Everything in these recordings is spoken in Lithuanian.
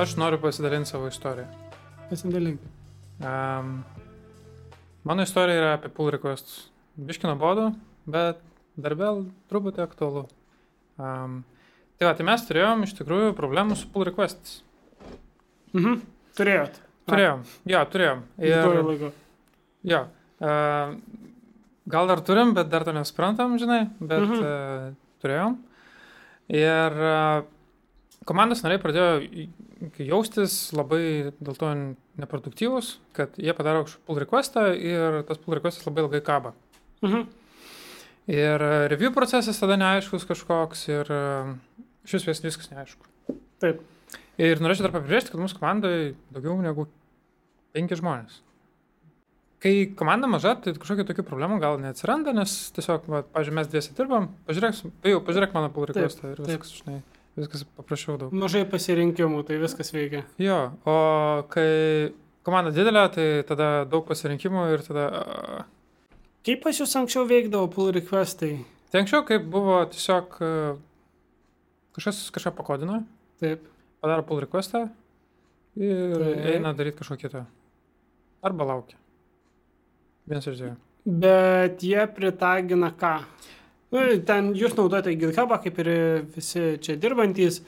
aš noriu pasidalinti savo istoriją. Pasidalink. Um, mano istorija yra apie pull requestus. Biškino bodo, bet dar vėl truputį aktualu. Um, tai va, tai mes turėjom iš tikrųjų problemų su pull requestais. Mhm. Turėjot. Turėjom, jo, turėjom. Ir... Jo, uh, gal dar turim, bet dar to nesuprantam, žinai, bet Mhm. uh, turėjom. Ir uh, komandos nariai pradėjo jaustis labai dėl to neproduktyvus, kad jie padaro pull requestą ir tas pull requestas labai ilgai kaba. Mhm. Ir e, review procesas tada neaiškus kažkoks ir e, šis vis viskas neaišku. Taip. Ir norėčiau dar pabrėžti, kad mūsų komandoje daugiau negu penki žmonės. Kai komanda maža, tai kažkokių tokių problemų gal neatsiranda, nes tiesiog, va, pažiūrėjau, mes dviesi dirbam, pažiūrėk, su- jau pažiūrėk mano pull requestą ir viskas, žinai, viskas paprašiau daug. Mažai pasirinkimų, tai viskas veikia. Jo, o kai komanda didelė, tai tada daug pasirinkimų ir tada... Kaip pas jūs anksčiau veikdavo pull requestai? Tai anksčiau, kaip buvo tiesiog e, kažkas kažką pakodino, Taip. padaro pull requestą ir Taip. eina daryti kažko kito. Arba laukia. Vienas iš dviejų. Bet jie pritagina ką? Nu, ten jūs naudojate GitHubą, kaip ir visi čia dirbantys.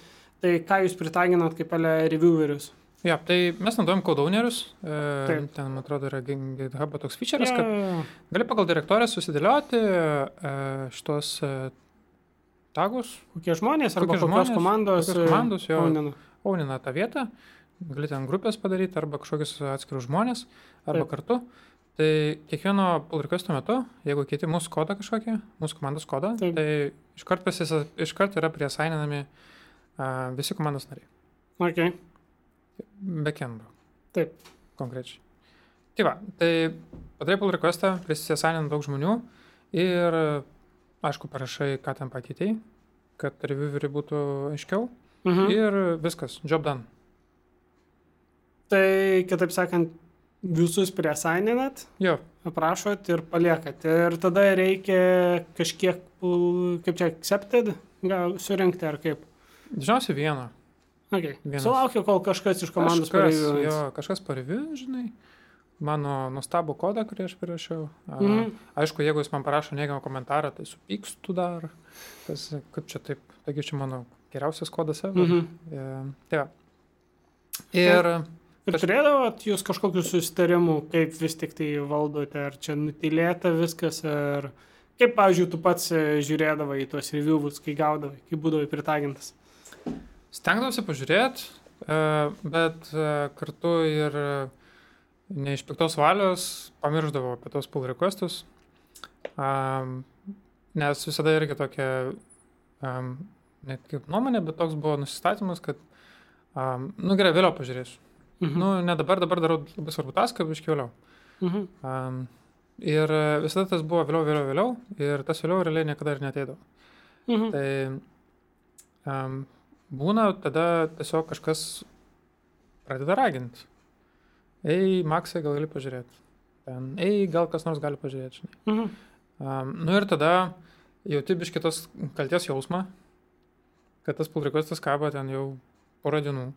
Tai ką jūs pritaginat kaip ale reviewerius? Ja, tai mes naudojam codeownerius. E, ten, man atrodo, yra Gi- GitHub toks feature'as, Jo, kad gali pagal direktorę susidėlioti e, šitos e, tagus, Kokie žmonės arba Kokie kokios žmonės, komandos? kokios komandos, jo. Aunina. aunina tą vietą, gali ten grupės padaryti arba kažkokius atskirus žmonės, arba Taip. kartu. Tai kiekvieno pull requesto metu, jeigu keiti mūsų kodą kažkokį, mūsų komandos kodą, Taip. tai iškart, pasisa, iškart yra priesaininami uh, visi komandos nariai. Okay. Backendo Taip. konkrečiai. Tai va, tai padarai pull requestą, prisisainina daug žmonių ir, aišku, parašai, ką ten pakeitėjai, kad revieweriai būtų aiškiau Mhm. ir viskas, job done. Tai, kitaip sakant, visus priesaininat, Jo, aprašot ir paliekat. Ir tada reikia kažkiek, kaip čia, accepted, gal surinkti ar kaip. dažniausiai vieną. Okay. Vienas. Sulaukiu, kol kažkas iš komandos pareigūnų. jo, kažkas pareview, žinai, mano nuostabų kodą, kurį aš prirašiau. A, Mhm. Aišku, jeigu jis man parašo neigiamą komentarą, tai supykstu dar. Tas, kaip čia taip, taigi čia mano geriausias kodas. ever. Mhm. E, tai va. Ir Ir turėdavot jūs kažkokius susitarimų, kaip vis tik tai valdote, ar čia nutilėta viskas, ar kaip, pavyzdžiui, tu pats e, žiūrėdavai į tuos reviewus, kai gaudavai, kai būdavai pritagintas. stengdavausi pažiūrėti, bet e, kartu ir e, ne iš piktos valios pamirždavau apie tos pull requestus. Nes visada irgi tokia, net kaip nuomonė, bet toks buvo nusistatymas, kad, nu gerai, vėliau pažiūrėsiu. Mhm. Nu, ne dabar, dabar darau labai svarbu taską, bet iškiau vėliau. Mhm. Um, ir e, visada tas buvo vėliau, vėliau, vėliau, ir tas vėliau realiai niekada ir neteidavo. Mhm. Tai um, būna tada tiesiog kažkas pradeda raginti. Ei, Maksai, gal gali pažiūrėti. Ten, ei, gal kas nors gali pažiūrėti. Žinai. Mhm. Um, nu ir tada jauti biški tos kalties jausmą, kad tas pull requestas kabo ten jau porą dienų.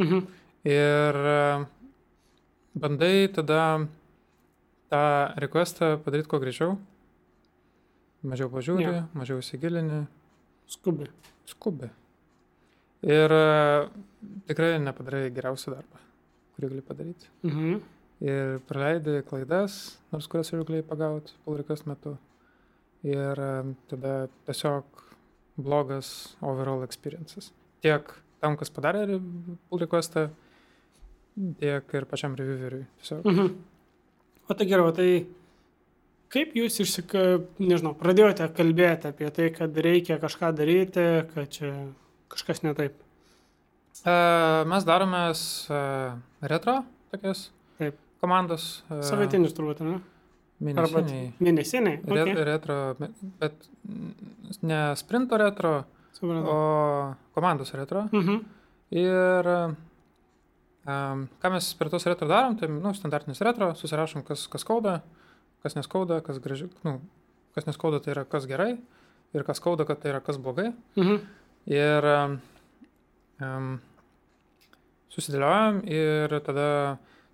Mhm. Ir e, bandai tada tą requestą padaryti kuo greičiau. Mažiau pažiūri, yeah. mažiau įsigilini, Skubi. skubi. Ir e, tikrai nepadarai geriausią darbą, kurį gali padaryti. Mhm. Ir praleidai klaidas, nors kurias jau galėjai pagauti pull request metu. Ir e, tada tiesiog blogas overall experiences. Tiek tam, kas padarė pull requestą, tiek ir pačiam revieweriui. Mhm. O tai gerai, o tai kaip jūs išsika, nežinau, pradėjote kalbėti apie tai, kad reikia kažką daryti, kad čia kažkas ne taip. E, mes daromės e, retro tokias Taip. komandos. e, Savaitinis turbūt, ne? Mėnesiniai. mėnesiniai. Re, Okay. retro, bet ne sprinto retro, Supratau. o komandos retro. Mhm. Ir ką mes per tos retro darom, tai, nu, standartinis retro, susirašom, kas, kas skauda, kas neskauda, kas gražiai, nu, kas neskauda, tai yra kas gerai, ir kas skauda, kad tai yra kas blogai. Mhm. Ir um, susidėliojam ir tada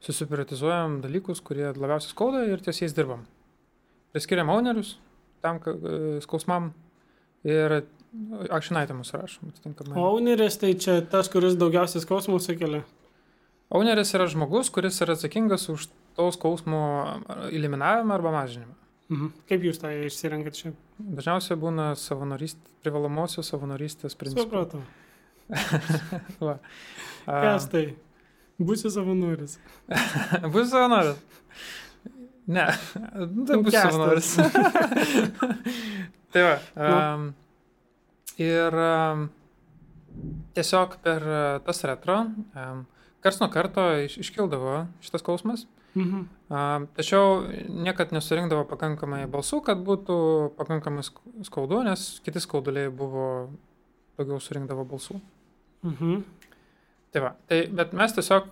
susiprioritizuojam dalykus, kurie labiausiai skauda ir ties jais dirbam. Priskiriam ownerius tam e, skausmam ir action itemus rašom atitinkamai. Owneris tai čia tas, kuris daugiausiai skausmų sukelia. Owneris yra žmogus, kuris yra atsakingas už to skausmo eliminavimą arba mažinimą. Mhm. Kaip jūs tą išsirenkat čia? Dažniausiai būna savanorystės, privalomosios savanorystės principas. Supratau. Kas tai? Būsi savanoris. Bus savanoris. Ne, nu, tai Kęstas. savanoris. tai va. Um, ir um, tiesiog per uh, tas retro um, kars nuo karto iš, iškildavo šitas skausmas. Mhm. Um, tačiau niekad nesurinkdavo pakankamai balsų, kad būtų pakankamai sk- skaudu, nes kiti skauduliai buvo daugiau surinkdavo balsų. Mhm. Tai va, tai, bet mes tiesiog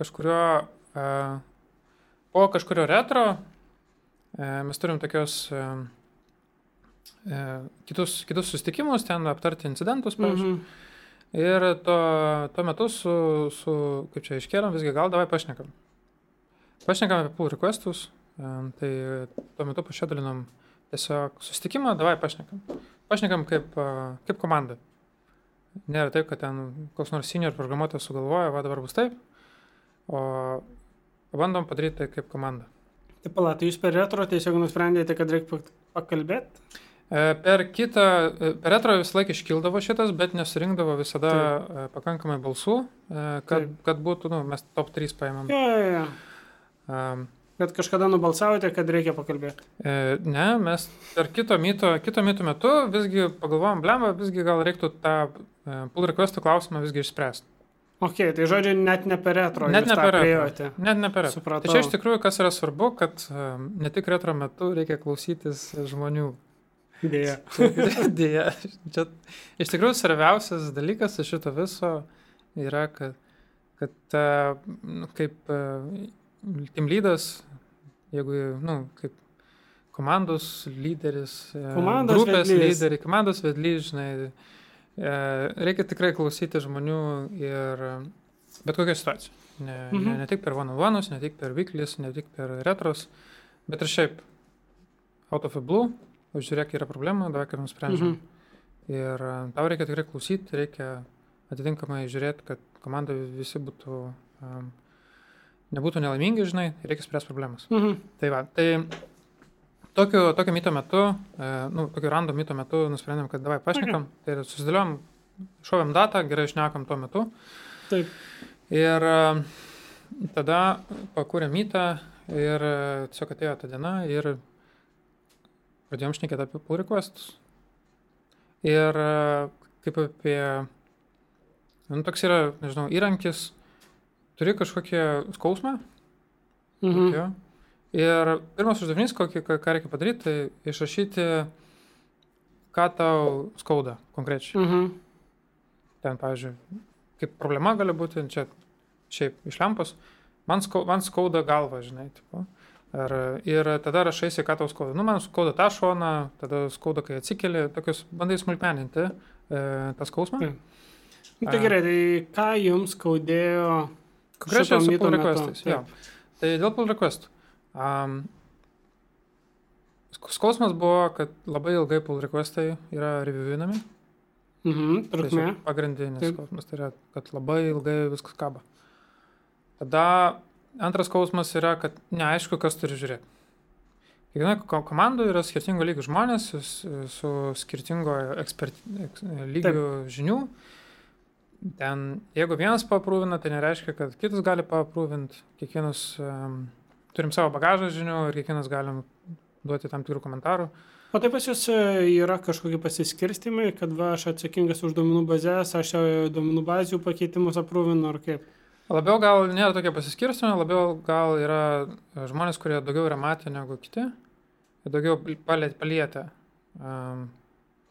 kažkurio, uh, po kažkurio retro uh, mes turim tokios uh, uh, kitus, kitus susitikimus, ten aptarti incidentus, pavyzdžiui. Mhm. Ir tuo, tuo metu su, su, kaip čia iškėlėm, visgi gal davai pašnekam. Pašnekam apie pull requestus, tai tuo metu pašėdalinom tiesiog susitikimą, davai pašnekam. Pašnekam kaip, kaip komanda. Nėra taip, kad ten koks nors senior programuotojas sugalvoja, va dabar bus taip, o pabandom padaryti tai kaip komanda. Tai pala, tai jūs per retro tiesiog nusprendėte, kad reikia pak- pakalbėti? E, Per kitą, e, per retro visą laiką iškildavo šitas, bet nesurinkdavo visada e, pakankamai balsų, kad, Taip. kad būtų, nu, mes top 3 paėmėm. Jo, jo, jo. Um, Bet kažkada nubalsavote, kad reikia pakalbėti. e, ne, mes per kito mito, kito mito metu visgi pagalvojom, blemba, visgi gal reiktų tą e, pull requestų klausimą visgi išspręsti. Ok, tai žodžiu, net ne per retro. Net ne per retro. Net ne per retro. Supratau. Čia iš tikrųjų, kas yra svarbu, kad e, ne tik retro metu reikia klausytis žmonių. Dėja. Dėja, čia iš tikrųjų svarbiausias dalykas iš šito viso yra, kad, kad e, nu, kaip team lydas, jeigu, nu, kaip komandos lyderis, e, Komandos grupės vedlys. lyderį, komandos vedlys, žinai, e, reikia tikrai klausyti žmonių ir e, bet kokią situaciją. Ne, mhm. Ne, ne tik per one-on-one'us, ne tik per weeklies, ne tik per retros, bet ir šiaip out of the blue, žiūrėk, yra problema, davai kaip nusprendžiam. Mhm. Mhm. Ir e, tau reikia tikrai klausyti, reikia atitinkamai žiūrėti, kad komanda visi būtų, um, nebūtų nelaimingi, žinai, reikia spręsti problemas. Mhm. Tai va, tai tokio, tokio mito metu, e, nu, tokio random mito metu nusprendėm, kad davai pašnekam, tai ir susidėliom, šovėm datą, gerai išnekam tuo metu. Taip. Ir e, tada pakūrėm mytą ir tiesiog atėjo ta diena ir pradėjom šnekėti apie pull requestus. Ir e, kaip apie, nu, toks yra, nežinau, įrankis, turi kažkokią skausmą, Mhm. jo. Ir pirmas uždavinys, kokį, ką reikia padaryti, tai išrašyti, ką tau skauda konkrečiai. Mhm. Ten, pavyzdžiui, kaip problema gali būti, čia šiaip iš lempos, man, skau, man skauda galva, žinai, tipo. Ar, ir tada rašaisi, ką tau skauda. Nu, man skauda tą šoną, tada skauda, kai atsikeli, tokius bandai smulkmeninti e, tą skausmą. Taip. Nu, tai gerai, tai ką jums skaudėjo? Konkrečiai su pull requestais. Taip. Tai dėl pull requestų. Um, skausmas buvo, kad labai ilgai pull requestai yra reviewinami. Mhm. Tai Trukmė. Pagrindinis Taip. skausmas tai yra, kad labai ilgai viskas kaba. Tada antras skausmas yra, kad neaišku, kas turi žiūrėti. Kiekviena ko- komanda yra skirtingo lygio žmonės su, su skirtingo ekspert, eks, lygio žinių. Ten, jeigu vienas paprūvina, tai nereiškia, kad kitas gali paprūvinti. Kiekvienas um, turim savo bagažą žinių ir kiekvienas galim duoti tam tikrų komentarų. O taip pas jūs e, yra kažkokie pasiskirstimai, kad va, aš atsakingas už duomenų bazės, aš e, duomenų bazių pakeitimus aprūvinu ar kaip? Labiau gal nėra tokie pasiskirstimai, labiau gal yra e, žmonės, kurie daugiau yra matę negu kiti, ir daugiau palietę um,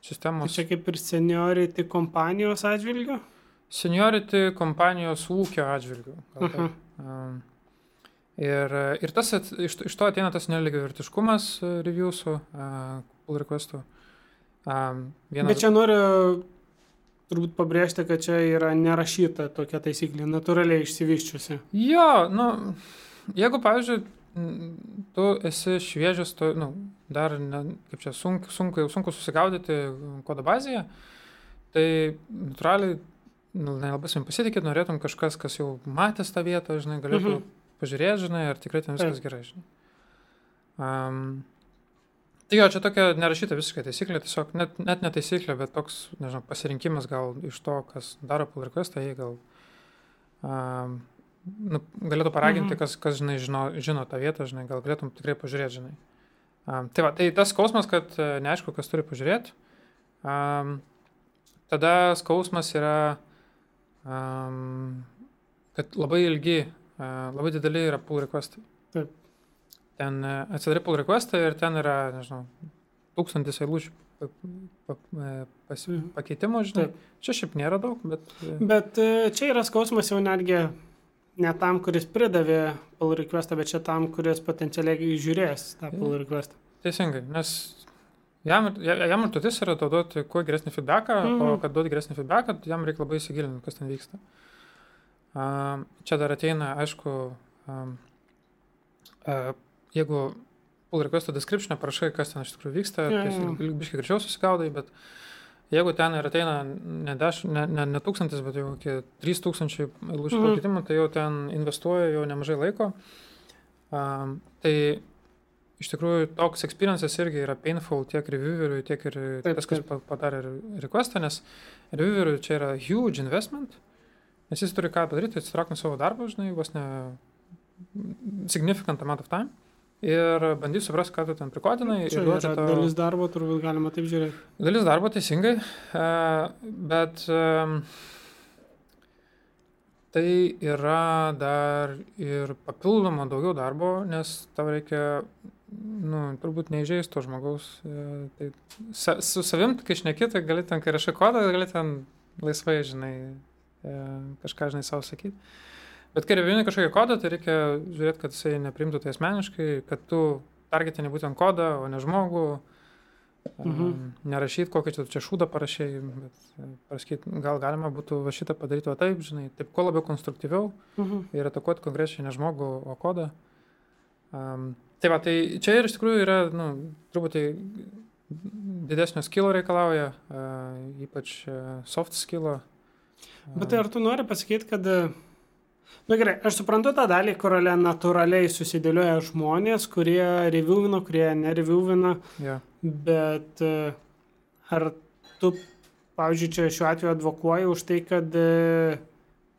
Tai sistemos. čia kaip ir seniority kompanijos atžvilgiu? Seniority kompanijos ūkio gal Mhm. taip. Um, ir, ir tas, iš, iš to ateina tas neligiavertiškumas reviewsų, uh, pull requestų. Um, vienas, Bet čia noriu turbūt pabrėžti, kad čia yra nerašyta tokia taisyklė, natūraliai išsivyščiusi. Jo, nu, jeigu, pavyzdžiui, tu esi šviežias, tu, nu, dar, ne, kaip čia, sunku, sunku, sunku susigaudyti kodo bazėje, tai natūraliai nu, nelabai savim pasitikėt, norėtum kažkas, kas jau matęs tą vietą, žinai, galėtų Mhm. pažiūrėti, žinai, ar tikrai ten viskas gerai, žinai. Um, jo, čia tokia nerašyta visiškai taisyklė, tiesiog net, net ne taisyklė, bet toks, nežinau, pasirinkimas gal iš to, kas daro pull requestą, jie gal um, nu, galėtų paraginti, Mhm. kas, kas žinai, žino, žino tą vietą, žinai, gal galėtum tikrai pažiūrėti, žinai. Um, tai va, tai tas skausmas, kad e, neaišku, kas turi pažiūrėti. Um, tada skausmas yra, um, kad labai ilgi, uh, labai dideli yra pull requestai. Taip. Ten atsidarai pull requestą ir ten yra, nežinau, tūkstantis eilučių e, Mhm. pakeitimų, žinai. Taip. Čia šiaip nėra daug, bet... e, Bet e, čia yra skausmas jau netgi ne tam, kuris pridavė pull requestą, bet čia tam, kuris potencialiai žiūrės tą pull requestą. Teisingai, nes jam, jam užduotis yra tau duoti kuo geresnį feedbacką, mm -hmm. o Mhm. kad duoti geresnį feedbacką, tai jam reikia labai įsigilinti, kas ten vyksta. Um, čia dar ateina, aišku, um, uh, jeigu pull requesto description parašai, kas ten iš tikrųjų vyksta, tai jo. gali biškai greičiau susigaudai, bet jeigu ten ir ateina ne, deš, ne, ne, ne tūkstantis, bet jau iki 3000 eilučių Mhm. pakeitimų, tai jau ten investuoja jau nemažai laiko. Um, tai iš tikrųjų toks experiences irgi yra painful tiek revieweriui, tiek ir Taip, tas, kas taip. pa- padarė re- requestą, nes revieweriui čia yra huge investment, nes jis turi ką padaryti, atsitraukti savo darbo, žinai, vos ne significant amount of time. Ir bandys suprasti, ką tu ten prikodinai. Čia yra tau- dalis darbo, turbūt galima taip žiūrėti. Dalis darbo teisingai, e, bet tai yra dar ir papildomo daugiau darbo, nes tau reikia, nu, turbūt neįžeisti to žmogaus. e, Tai sa, su savim, kai šneki, tai gali ten, kai rašai kodą, gali ten laisvai, žinai, e, kažką, žinai, savo sakyti. Bet kai revini kažkokį kodą, tai reikia žiūrėti, kad jisai neprimtų tai asmeniškai, kad tu targetini būtent kodą, o ne žmogų. Mhm. Nerašyti, kokį tu čia šūdą parašai, bet e, pasakyti, gal galima būtų va šitą padaryti o taip, žinai, taip kuo labiau konstruktyviau Mhm. ir atakuoti konkrečiai ne žmogų, o kodą. Um, tai va, tai čia ir iš tikrųjų yra, nu, truputį didesnio skilo reikalauja, uh, ypač uh, soft skilo. Bet tai ar tu nori pasakyti, kad... e, Na gerai, aš suprantu tą dalį, kur natūraliai susidėlioja žmonės, kurie reviewina, kurie nereviewina, Ja. bet e, ar tu, pavyzdžiui, čia šiuo atveju advokuoji už tai, kad e,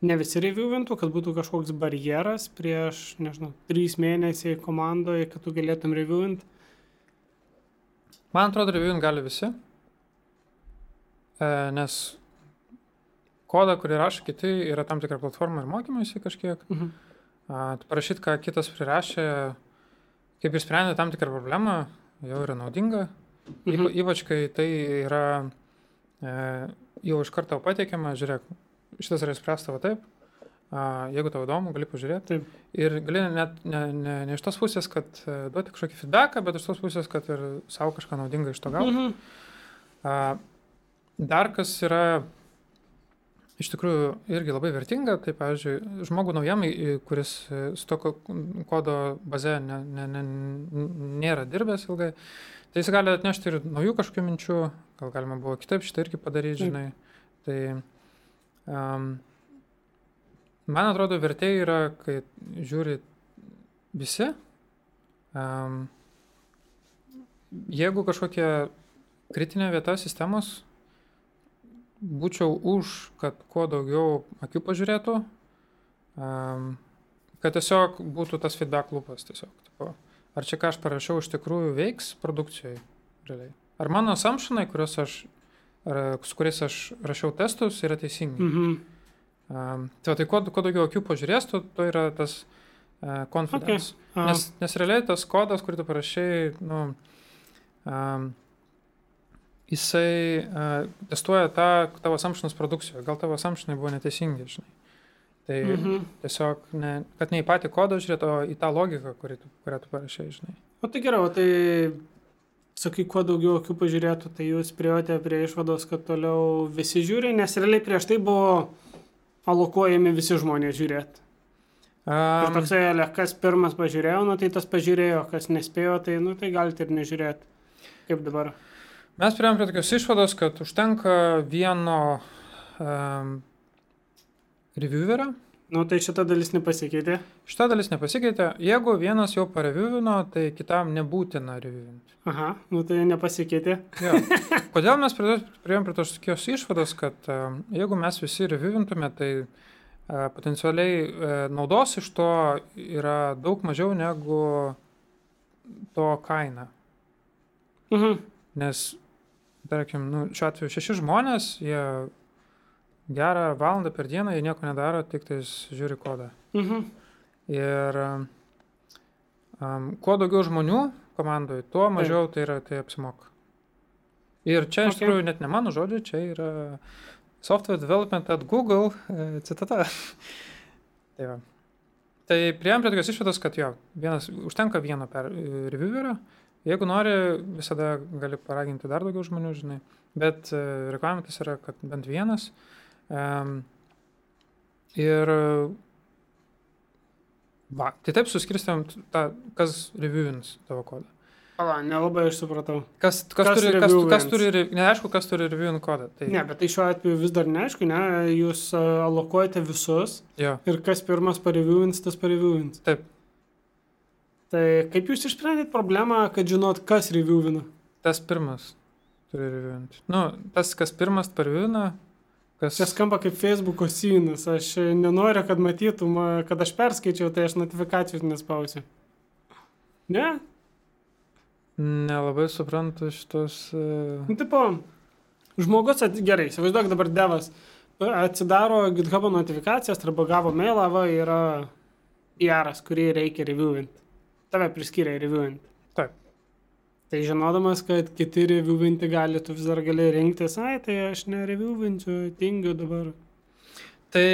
ne visi reviewintų, kad būtų kažkoks barjeras prieš, nežinau, trys mėnesiai komandoje, kad tu galėtum reviewinti? Man atrodo, reviewint gali visi, e, nes kodą, kurį rašo kiti, yra tam tikra platforma ir mokymuisi kažkiek. Mhm. A, tu parašyt, ką kitas prirašė, kaip išsprendė tam tikrą problemą, jau yra naudinga. Mhm. ypač kai tai yra e, jau iš karto pateikiama, žiūrėk, šitas yra išspręsta va taip. Jeigu tau įdomu, gali pažiūrėti. Taip. Ir gali net ne, ne, ne iš tos pusės, kad e, duoti kažkokį feedbacką, bet iš tos pusės, kad ir savo kažką naudingą iš to gauti. Mhm. Dar kas yra iš tikrųjų irgi labai vertinga, tai pavyzdžiui, žmogų naujam, kuris e, su to ko- kodo baze ne, ne, ne, nėra dirbęs ilgai, tai jis gali atnešti ir naujų kažkokių minčių, gal galima buvo kitaip šitą irgi padaryti, Taip. žinai. Tai um, man atrodo, vertė yra, kai žiūri visi. Um, jeigu kažkokia kritinė vieta sistemos, būčiau už, kad kuo daugiau akių pažiūrėtų, um, kad tiesiog būtų tas feedback lūpas tiesiog. Tipo, ar čia ką aš parašiau iš tikrųjų veiks produkcijai realiai. Ar mano assumptionai, kuriuos aš, ar, su kuriais aš rašiau testus, yra teisingi. Mhm. Um, tai, tai kuo, kuo daugiau akių pažiūrės, tuo, tuo yra tas uh, confidence. A, Nes, nes realiai tas kodas, kurį tu parašiai, nu, um, jisai uh, testuoja tą tavo assumptionus produkcijoje. Gal tavo assumptionai buvo neteisingi, žinai. Tai mhm. tiesiog, ne, kad ne į patį kodą žiūrėt, o į tą logiką, kurį kurią tu parašai, žinai. O tai gerai, o tai sakai, kuo daugiau akių pažiūrėtų, tai jūs priejote prie išvados, kad toliau visi žiūri, nes realiai prieš tai buvo alokuojami visi žmonės žiūrėti. Ir Um, toksai, ale, kas pirmas pažiūrėjo, nu tai tas pažiūrėjo, kas nespėjo, tai, nu tai galite ir nežiūrėti. Kaip dabar? Mes prieėm prie tokios išvados, kad užtenka vieno um, reviewerio. Nu tai šita dalis nepasikeitė. Šita dalis nepasikeitė. Jeigu vienas jau pareviewino, tai kitam nebūtina reviewinti. Aha, nu tai nepasikeitė. Jo. Kodėl mes prie- priėjom prie tos tokios išvados, kad um, jeigu mes visi reviewintume, tai uh, potencialiai uh, naudos iš to yra daug mažiau negu to kaina. Mhm. Nes, tarkim, nu, šiuo atveju šeši žmonės, jie gerą valandą per dieną, jie nieko nedaro, tik tais žiūri kodą. Mhm. Ir um, kuo daugiau žmonių komandoje, tuo mažiau tai, yra, tai apsimoka. Ir čia iš Okay. tikrųjų net ne mano žodžiai, čia yra software development at Google e, citata. tai, va. tai prieėm prie tokios išvados, kad jo, vienas, užtenka vieno per e, reviewerio. Jeigu nori, visada gali paraginti dar daugiau žmonių, žinai. Bet e, reglamentas yra, kad bent vienas. Um, ir va, tai taip suskirstėm tą, kas reviewins tavo kodą. Pala, nelabai aš supratau. Kas, kas, Kas turi, kas, kas turi, neaišku, kas turi reviewin kodą. Tai, Ne, bet tai šiuo atveju vis dar neaišku, ne? Jūs a, alokuojate visus Jo, ir kas pirmas pareviewins, tas pareviewins. taip. Tai kaip jūs išsprendėt problemą, kad žinot, kas reviewina? Tas pirmas turi reviewinti. Nu, tas, kas pirmas parviūna, kas... Čia skamba kaip Facebook'o synas. Aš e, nenoriu, kad matytum, kad aš perskaičiau, tai aš notifikacijos nespausiu. Ne? Nelabai suprantu šitos... Uh... Nu, tipo, žmogus, at... gerai, įsivaizduok dabar devas, atsidaro GitHub notifikacijas arba gavo mailą, va, yra PR'as, kurį reikia reviewinti. Tave priskiria reviewinti. Taip. Tai žinodamas, kad kiti reviewinti gali, tu vis dar gali rinktis, ai, tai aš nereviewinsiu, tingiu dabar. Tai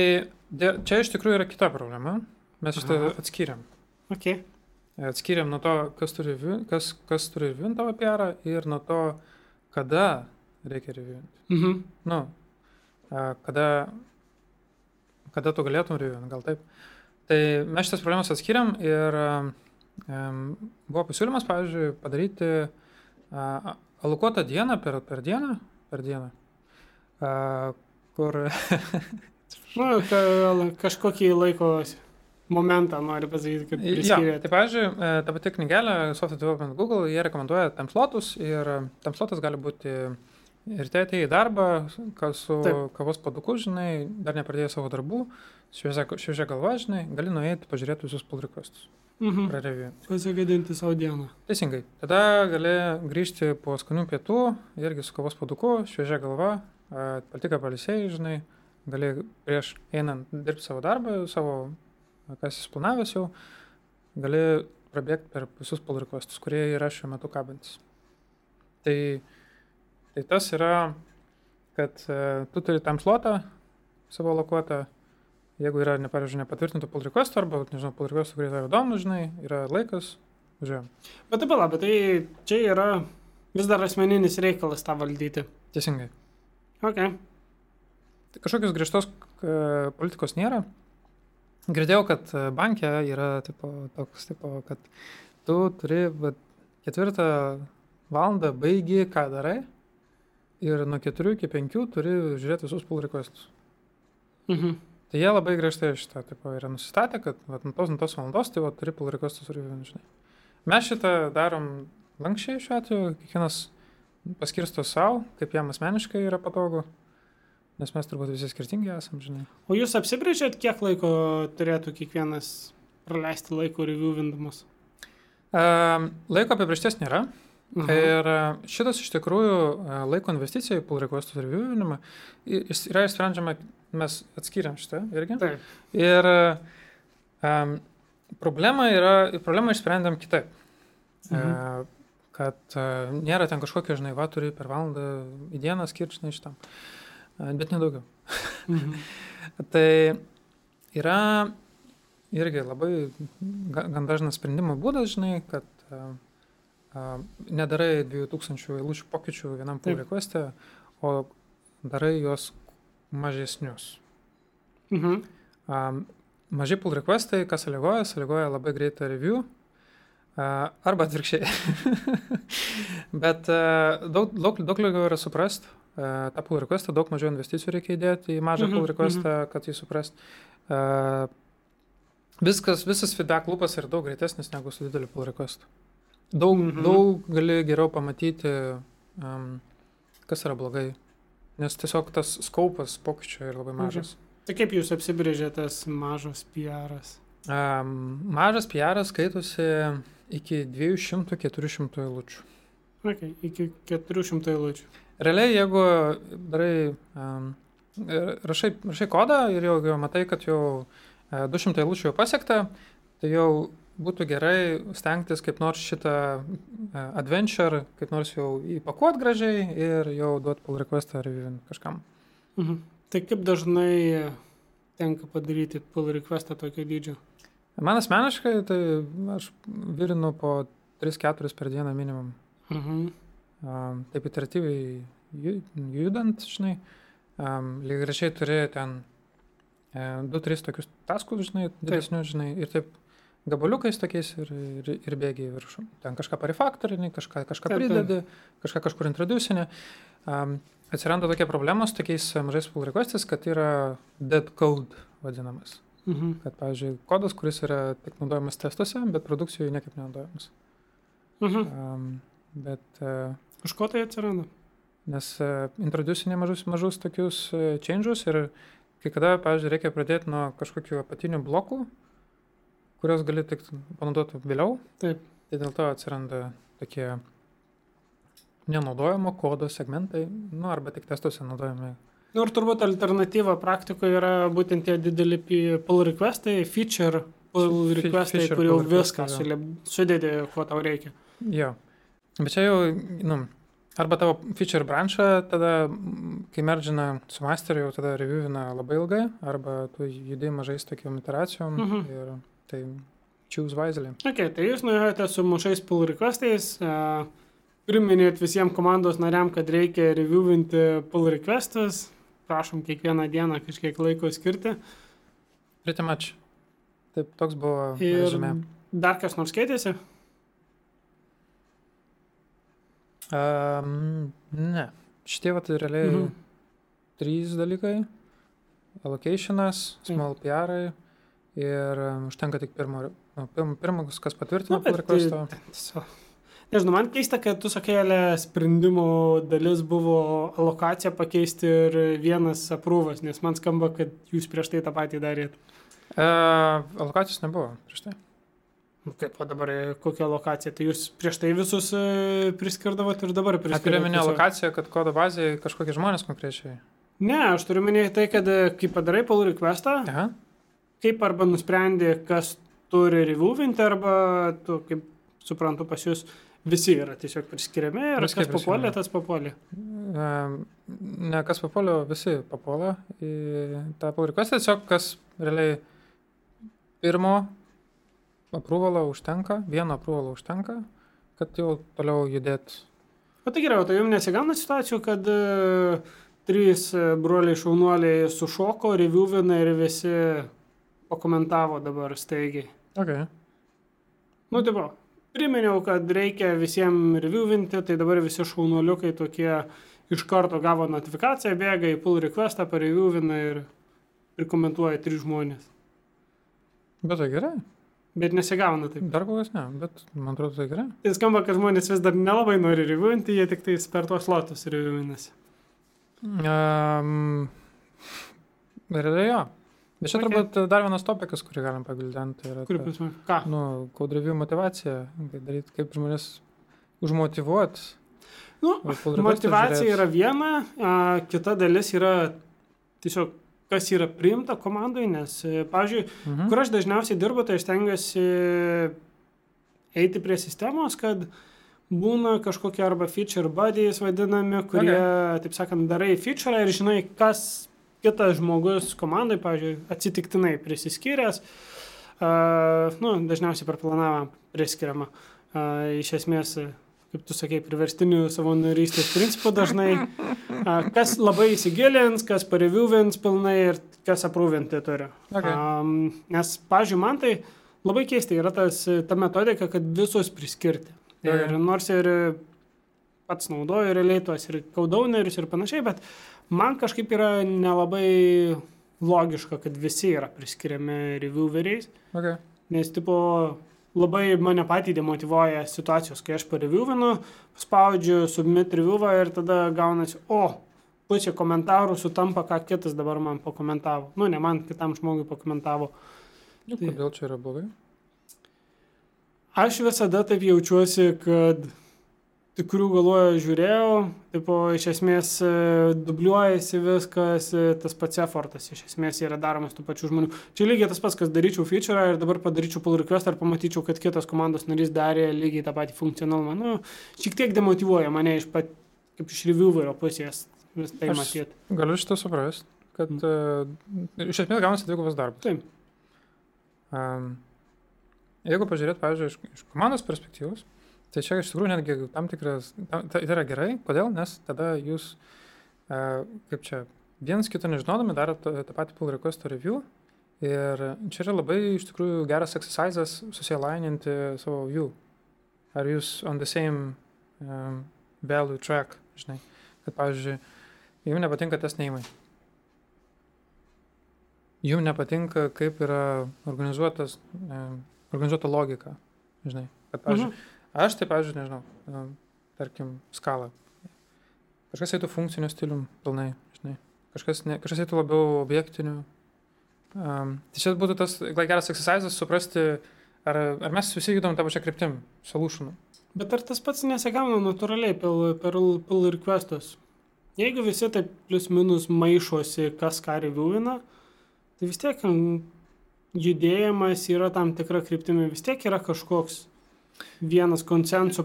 dė- čia iš tikrųjų yra kita problema. Mes šitą Aha. atskiriam. Ok. Atskiriam nuo to, kas turi, kas, kas turi reviewinti tavo PR ir nuo to, kada reikia reviewinti. Mhm. Nu, kada, kada tu galėtum reviewinti, gal taip. Tai mes šitas problemas atskiriam ir um, buvo pasiūlymas, pavyzdžiui, padaryti alokuotą dieną per, per dieną, per dieną, kur Nu, ka, kažkokį laiko momentą nori pasakyti, kad Ja, priskirėt. tai pavyzdžiui, e, ta pati knygelė Software Development Google, jie rekomenduoja timeslotus ir timeslotas gali būti ir tai atėjai į darbą, kas su Taip. kavos paduku, žinai, dar nepradėjai savo darbų, šviežia, galva, žinai, gali nueiti pažiūrėti visus pull requestus, Mhm. prareviuoti. Pasigadinti savo dieną. Teisingai. Tada gali grįžti po skanių pietų, irgi su kavos paduku, šviežia galva, patiką palisėjai, žinai, gali prieš einant dirbti savo darbą, savo, kas įsplanavęs jau, gali prabėgti per visus pull requestus, kurie yra šiuo metu kabantis. Tai, tai tas yra, kad e, tu turi tam slotą savo lokuotą, jeigu yra, ne, pavyzdžiui, nepatvirtintų pull requestų arba, nežinau, pull requestų, kurie tave įdomu, žinai, yra laikas, važiuojam. Bet taip, bet tai čia yra vis dar asmeninis reikalas tą valdyti. Teisingai. Ok. Tai kažkokios griežtos e, politikos nėra. Girdėjau, kad e, bankė yra tipo, toks, tipo, kad tu turi vat, ketvirtą valandą baigi, ką darai, ir nuo keturių iki penkių turi žiūrėti visus pull requestus. Mhm. Tai jie labai griežtai šitą tipo, yra nusistatę, kad vat, nuo tos, nuo tos valandos tai vat, turi pull requestus ir žinai. Mes šitą darom lankščiai šiuo atveju, kiekvienas paskirsto savo, kaip jam asmeniškai yra patogu, nes mes turbūt visi skirtingi esam, žinai. O jūs apsibrėžėt, kiek laiko turėtų kiekvienas praleisti laiko reviewindamas? Um, laiko apibriešties nėra. Aha. Ir e, šitas iš tikrųjų e, laiko investicija į pull requestų reviewinimą yra išsprendžiama, mes atskiriam šitą irgi. Taip. Ir um, problema yra, problemą išsprendėm kitaip. Mhm. E, kad e, nėra ten kažkokia, žinai, va, turi per valandą į dieną skirti, žinai, šitam. E, bet nedaugiau. Mhm. Tai yra irgi labai ga- gan dažnas sprendimo būdas, žinai, kad a, nedarai 2000 eilučių pokyčių vienam pull request'e, o darai juos mažesnius. Mhm. Um, maži pull requestai, kas sąlygoja, sąlygoja labai greitą review. Uh, arba atvirkščiai. Bet uh, daug, daug, daug lengviau yra suprast uh, tą pull requestą, daug mažiau investicijų reikia įdėti į mažą Mhm, pull requestą, kad jį suprast. Uh, viskas, visas feedback loopas yra daug greitesnis negu su dideliu pull requestu. Daug, Mhm. mhm. daug gali geriau pamatyti, um, kas yra blogai. Nes tiesiog tas skaupas pokyčio yra labai Mhm. mažas. Tai kaip jūs apsibrėžėte tas mažas PR'as? Um, mažas PR skaitosi iki 200-400 eilučių. Okay, iki 400 eilučių. Realiai, jeigu darai, um, rašai, rašai kodą ir jau, jau matai, kad jau uh, 200 eilučių jau pasiekta, tai jau būtų gerai stengtis kaip nors šitą uh, adventure, kaip nors jau įpakuot gražiai ir jau duot pull requestą reviewint kažkam. Mhm. Tai kaip dažnai tenka padaryti pull requestą tokio dydžio? Man asmeniškai, tai aš virinu po 3-4 per dieną minimum. Mhm. um, taip iteratyviai ju- judant, žinai, um, lygiai grečiai turi ten 2-3 tokius taskus, žinai, didesnius, žinai, ir taip gabaliukais tokiais ir, ir, ir bėgiai į viršų. Ten kažką parifaktorinį, kažką, kažką pridedi, kažką kažkur introducinį. Um, atsiranda tokia problema su tokiais mažais pull requestais, kad yra dead code vadinamas. Mhm. Kad, pavyzdžiui, kodas, kuris yra tik naudojamas testuose, bet produkcijoje niekaip nenaudojamas. Mhm. Um, bet uh, Iš ko tai atsiranda? Nes uh, introducinė mažus, mažus tokius uh, changes ir kai kada, pavyzdžiui, reikia pradėti nuo kažkokių apatinių blokų, kuriuos gali tik panaudoti vėliau. Taip. Tai dėl to atsiranda tokie nenaudojamo kodo segmentai, nu arba tik testuose naudojami. Nu ir turbūt alternatyva praktikoje yra būtent tie dideli pull requestai, feature pull Fe- requestai, feature kur jau viską sudėdė, ko tau reikia. Jo. Bet čia jau, nu, arba tavo feature branchą, tada, kai mergina su masteriu, jau tada reviewina labai ilgai, arba tu judi mažais tokiom iteracijom Mhm. ir tai choose wisely. Ok, tai jūs nuėjote su mažais pull requestais, uh, priminėt visiems komandos nariam, kad reikia reviewinti pull requestus, prašom kiekvieną dieną kažkiek laiko skirti. Pretty much. Taip, toks buvo Ir rezume. dar kas nors keitėsi? Um, ne. Šitie vat realiai Mhm. mhm. trys dalykai. Allocationas, small PR ir užtenka tik pirmo, nu, pirmas, kas patvirtina Nu, requestą. tai-. Nežinau, man keista, kad tu sakai, Ale, sprendimo dalis buvo alokaciją pakeisti ir vienas aprūvas, nes man skamba, kad jūs prieš tai tą patį darėt. Uh, alokacijos nebuvo prieš tai. Nu, kaip o dabar e, kokia alokacija? Tai jūs prieš tai visus e, priskirdavot ir dabar turiu priskirdavot. minėti tiesiog? alokaciją, kad kodo bazėje kažkokie žmonės konkrečiai. Ne, aš turiu minėti tai, kad e, kai padarai pull requestą, Aha. Kaip arba nusprendė, kas turi reviewinti, arba tu, kaip suprantu, pas jūs visi yra tiesiog priskiriami ir Visi kas papuolė, tas papuolė. Ne kas papuolė, visi papuolė į tą requestą, tiesiog kas realiai pirmo aprūvalo užtenka, vieno aprūvalo užtenka, kad jau toliau judėt. O tai gerai, o tai jums nesigauna situacijų, kad e, trys e, broliai šaunuoliai sušoko, reviewina ir visi pakomentavo dabar staigiai. Okay. Nu, tipo, priminiau, kad reikia visiems reviewinti, tai dabar visi šaunuoliukai tokie iš karto gavo notifikaciją, bėga į pull requestą, pareviewina ir, ir komentuoja trys žmonės. Bet tai gerai. Bet nesigauna taip. Dar kol kas ne, bet man atrodo tai gerai. Tai skamba, kad žmonės vis dar nelabai nori reviewinti, jie tik tais per tuos lotus reviewinasi. Um, realiai jo. Bet čia turbūt dar vienas topikas, kurį galim pagildinti. Yra Kur ta, prasme? Ką? nu, code review motivacija. Kaip daryti, kaip žmonės užmotivuoti. Nu, Motivacija yra viena, a, kita dalis yra tiesiog kas yra priimta komandai, nes, e, pavyzdžiui, Mhm. kur aš dažniausiai dirbu, tai aš stengiuosi eiti prie sistemos, kad būna kažkokie arba feature buddies vadinami, kurie, okay. taip sakant, darai feature ir žinai, kas kitas žmogus komandai, pavyzdžiui, atsitiktinai prisiskyręs, uh, nu, dažniausiai per planavimą priskiriama. Uh, iš esmės kaip tu sakei, priverstinių savanorystės principų dažnai, a, kas labai įsigilins, kas pareviuvins pilnai ir kas aprūvinti turi. Okay. Um, nes, pažiūrėjau, man tai labai keista yra tas, ta metodika, kad visus priskirti. Ir nors ir pats naudoju realiai tuos ir kaudaunerius ir panašiai, bet man kažkaip yra nelabai logiška, kad visi yra priskiriami revieweriais. Okay. Nes, tipo, labai mane patį demotivuoja situacijos, kai aš pareviewinu, spaudžiu submit reviewą ir tada gaunasi, o, pusė komentarų sutampa, ką kitas dabar man pakomentavo. Nu, ne man, kitam žmogui pakomentavo. Nu, Tai- kodėl čia yra blogai? Aš visada taip jaučiuosi, kad tikrų galvoju žiūrėjau, tipo, iš esmės e, dubliuojasi viskas, e, tas pats effortas iš esmės yra daromas tų pačių žmonių. Čia lygiai tas pats, kas daryčiau feature ir dabar padaryčiau pull request ir pamatyčiau, kad kitas komandos narys darė lygiai tą patį funkcionalumą. Nu, šiek tiek demotivuoja mane iš pat, kaip iš reviewerio pusės vis tai matyti. Galiu šitą suprasti, kad uh, iš esmės gaunasi dvigubas darbas. Taip. Um, jeigu pažiūrėt, pavyzdžiui, iš, iš komandos perspektyvos, tai čia iš tikrųjų netgi tam tikras, tam, tai yra gerai, kodėl, nes tada jūs, uh, kaip čia, vienas kito nežinodami darot tą, patį pull request review ir čia yra labai iš tikrųjų geras exercisas susilaininti savo view. Ar jūs on the same um, value track, žinai, kad pavyzdžiui, jums nepatinka testinėjimai. Jums nepatinka, kaip yra organizuotas, e, organizuota logika. Žinai, kad, pavyzdžiui, Mhm. Aš tai, pavyzdžiui, nežinau, tarkim, skalą. Kažkas eitų funkciniu stilium pilnai, žinai. Kažkas, ne, kažkas eitų labiau objektiniu. Um, tai čia būtų tas gal geras exercisas suprasti, ar, ar mes visi judam tą pačią kryptim, solutionų. Bet ar tas pats nesigauna natūraliai per, per pull requestus? Jeigu visi taip plus minus maišosi, kas ką reviewina, tai vis tiek judėjimas yra tam tikra kryptimi, vis tiek yra kažkoks vienas konsensu,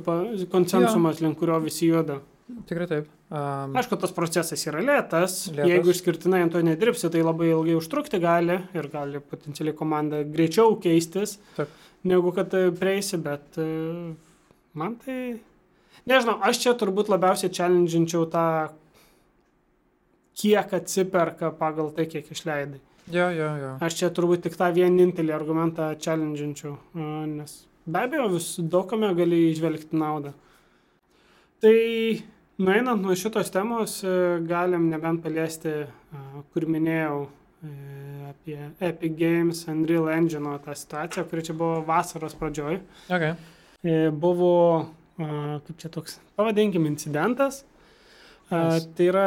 konsensumas, link kurio visi juda. Tikrai taip. Um, Aišku, tas procesas yra lėtas, Lėtas. jeigu išskirtinai ant to nedirbsi, tai labai ilgai užtrukti gali ir gali potencialiai komanda greičiau keistis, Taip. negu kad e, prieisi, bet e, man tai... Nežinau, aš čia turbūt labiausiai challenginčiau tą, kiek atsiperka pagal tai, kiek išleidai. jo, jo, jo. Aš čia turbūt tik tą vienintelį argumentą challenginčiau, a, nes be abejo vis daugame gali išvelgti naudą. Tai nueinant nuo šitos temos, e, galim nebent paliesti, a, kur minėjau e, apie Epic Games, Unreal Engine tą situaciją, kuri čia buvo vasaros pradžioj. Okay. E, Buvo, kaip čia toks, pavadinkim, incidentas. Tai yra,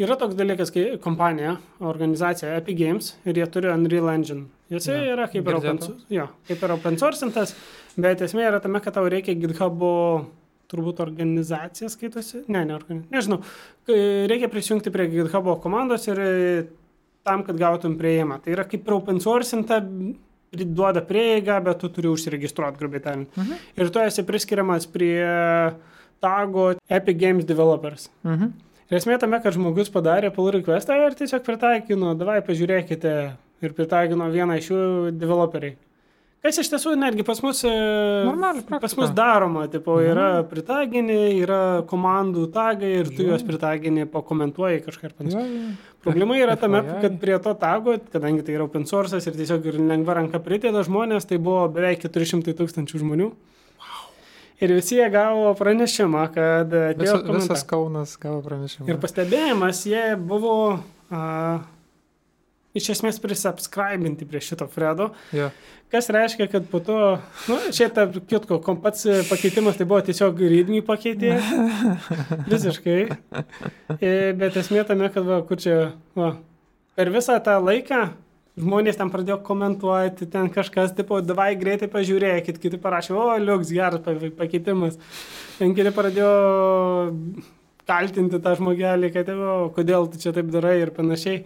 yra toks dalykas, kai kompanija, organizacija Epic Games ir jie turi Unreal Engine. Jis Jo, yra kaip ir, open, jo, kaip ir open sourcintas, bet esmė yra tame, kad tau reikia GitHub'o turbūt organizacija skaitosi, ne, ne, organi- nežinau, reikia prisijungti prie GitHub'o komandos ir e, tam, kad gautum prieimą. Tai yra kaip ir open sourcinta, duoda prieigą, bet tu turi užsiregistruoti, grubiai tariant. Mhm. Ir tu esi priskiriamas prie tago Epic Games Developers. Mhm. Ir esmė tame, kad žmogus padarė pull requestą ir tiesiog pritaikino, davai pažiūrėkite ir pritaikino vieną iš jų developeriai. Kas iš tiesų netgi pas mus, e, Normali pas mus daroma, tipo, Mhm. yra pritagini, yra komandų tagai ir tu juos pritagini, pakomentuoji kažką ir panašiai. Problema yra tame, kad prie to tago, kadangi tai yra open source ir tiesiog ir lengva ranka prideda žmonės, tai buvo beveik 400 tūkstančių žmonių. Ir visi jie gavo pranešimą, kad atėjo Visa, visas Kaunas gavo pranešimą. Ir pastebėjimas, jie buvo a, iš esmės prisubscribinti prie šito Fredo, Jo. kas reiškia, kad po to, nu, tarp kitko, kom pats e, pakeitimas tai buvo tiesiog rydmį pakeitė, visiškai. E, bet esmė tame, kad va, kur čia, va, per visą tą laiką žmonės ten pradėjo komentuoti, ten kažkas, tipo, davai greitai pažiūrėkit, kiti parašė, o, liuks, geras pa- pakeitimas. Ten kiti pradėjo kaltinti tą žmogelį, kad, o, kodėl tu čia taip darai ir panašiai.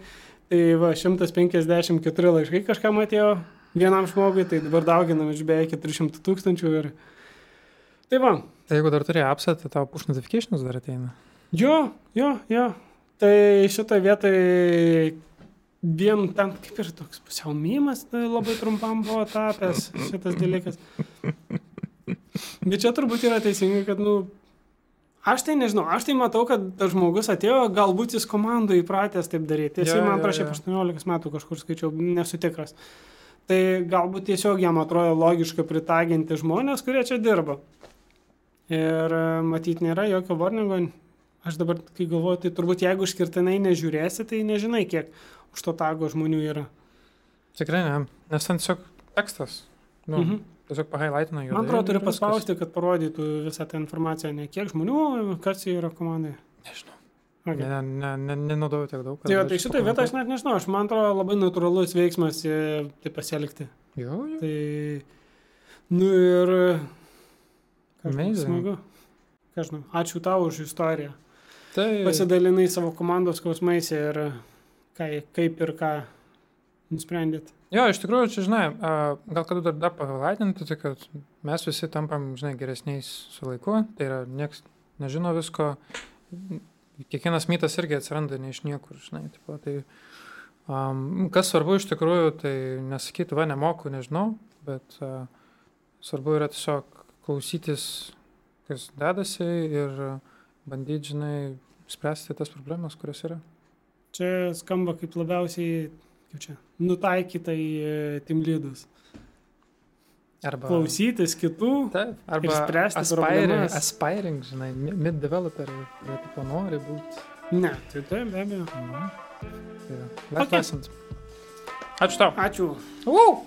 Tai va, 154 laiškai kažkam atėjo vienam žmogui, tai dabar dauginam iš beveik 400 tūkstančių ir... Tai va, Tai jeigu dar turi apsą, tai tau push notifications dar ateina. jo, jo, jo. Tai šitoje vietoje vien ten kaip ir toks pusiau mymas tai labai trumpam buvo tapęs šitas dalykas. Bet čia turbūt yra teisingai, kad, nu, Aš tai nežinau, aš tai matau, kad tas žmogus atėjo, galbūt jis komandų įpratęs taip daryti. Jis Jo, man prašė jo. 18 metų kažkur skaičiau, nesu tikras. Tai galbūt tiesiog jam atrodo logiška pritaginti žmonės, kurie čia dirba. Ir matyti nėra jokio warningo. Aš dabar, kai galvoju, tai turbūt jeigu išskirtinai nežiūrėsi, tai nežinai, kiek už to tago žmonių yra. Tikrai ne, nes ten tiesiog tekstas. Nu, Mhm. Tiesiog pahailaitina jų. Man atrodo, turi paspausti, kad parodytų visą tą informaciją, ne kiek žmonių, kas jie yra komandai. Nežinau. Okay. Ne, ne, ne, nenaudoju tiek daug. kad Tai, tai šitą vietą aš net nežinau, aš man atrodo labai natūralus veiksmas e, taip pasielgti. Jo, jo. Tai, nu ir... Amazing. Smagu. Ką žinau, ačiū tau už istoriją. Tai Pasidalinai savo komandos skausmais ir ką, kaip ir ką nusprendėt. Jo, iš tikrųjų, čia, žinai, gal kada dar, dar pavaitinti, tai kad mes visi tampam, žinai, geresniais su laiku, tai yra nieks nežino visko, kiekvienas mytas irgi atsiranda ne iš niekur, žinai, tipo, tai um, kas svarbu iš tikrųjų, tai nesakyti, va, nemoku, nežinau, bet a, svarbu yra tiesiog klausytis, kas dedasi ir bandyti, žinai, spręsti tas problemas, kurios yra. Čia skamba kaip labiausiai, kaip čia, nutaikyta į e, timlydus. Arba Klausytis kitų. Taip, arba spręsti aspiring, aspiring, žinai, mi- mid developer, kurie tipo nori būti. Ne, tai taip, be abejo. Tai va, Okay. Ačiū tau. Ačiū. Wow.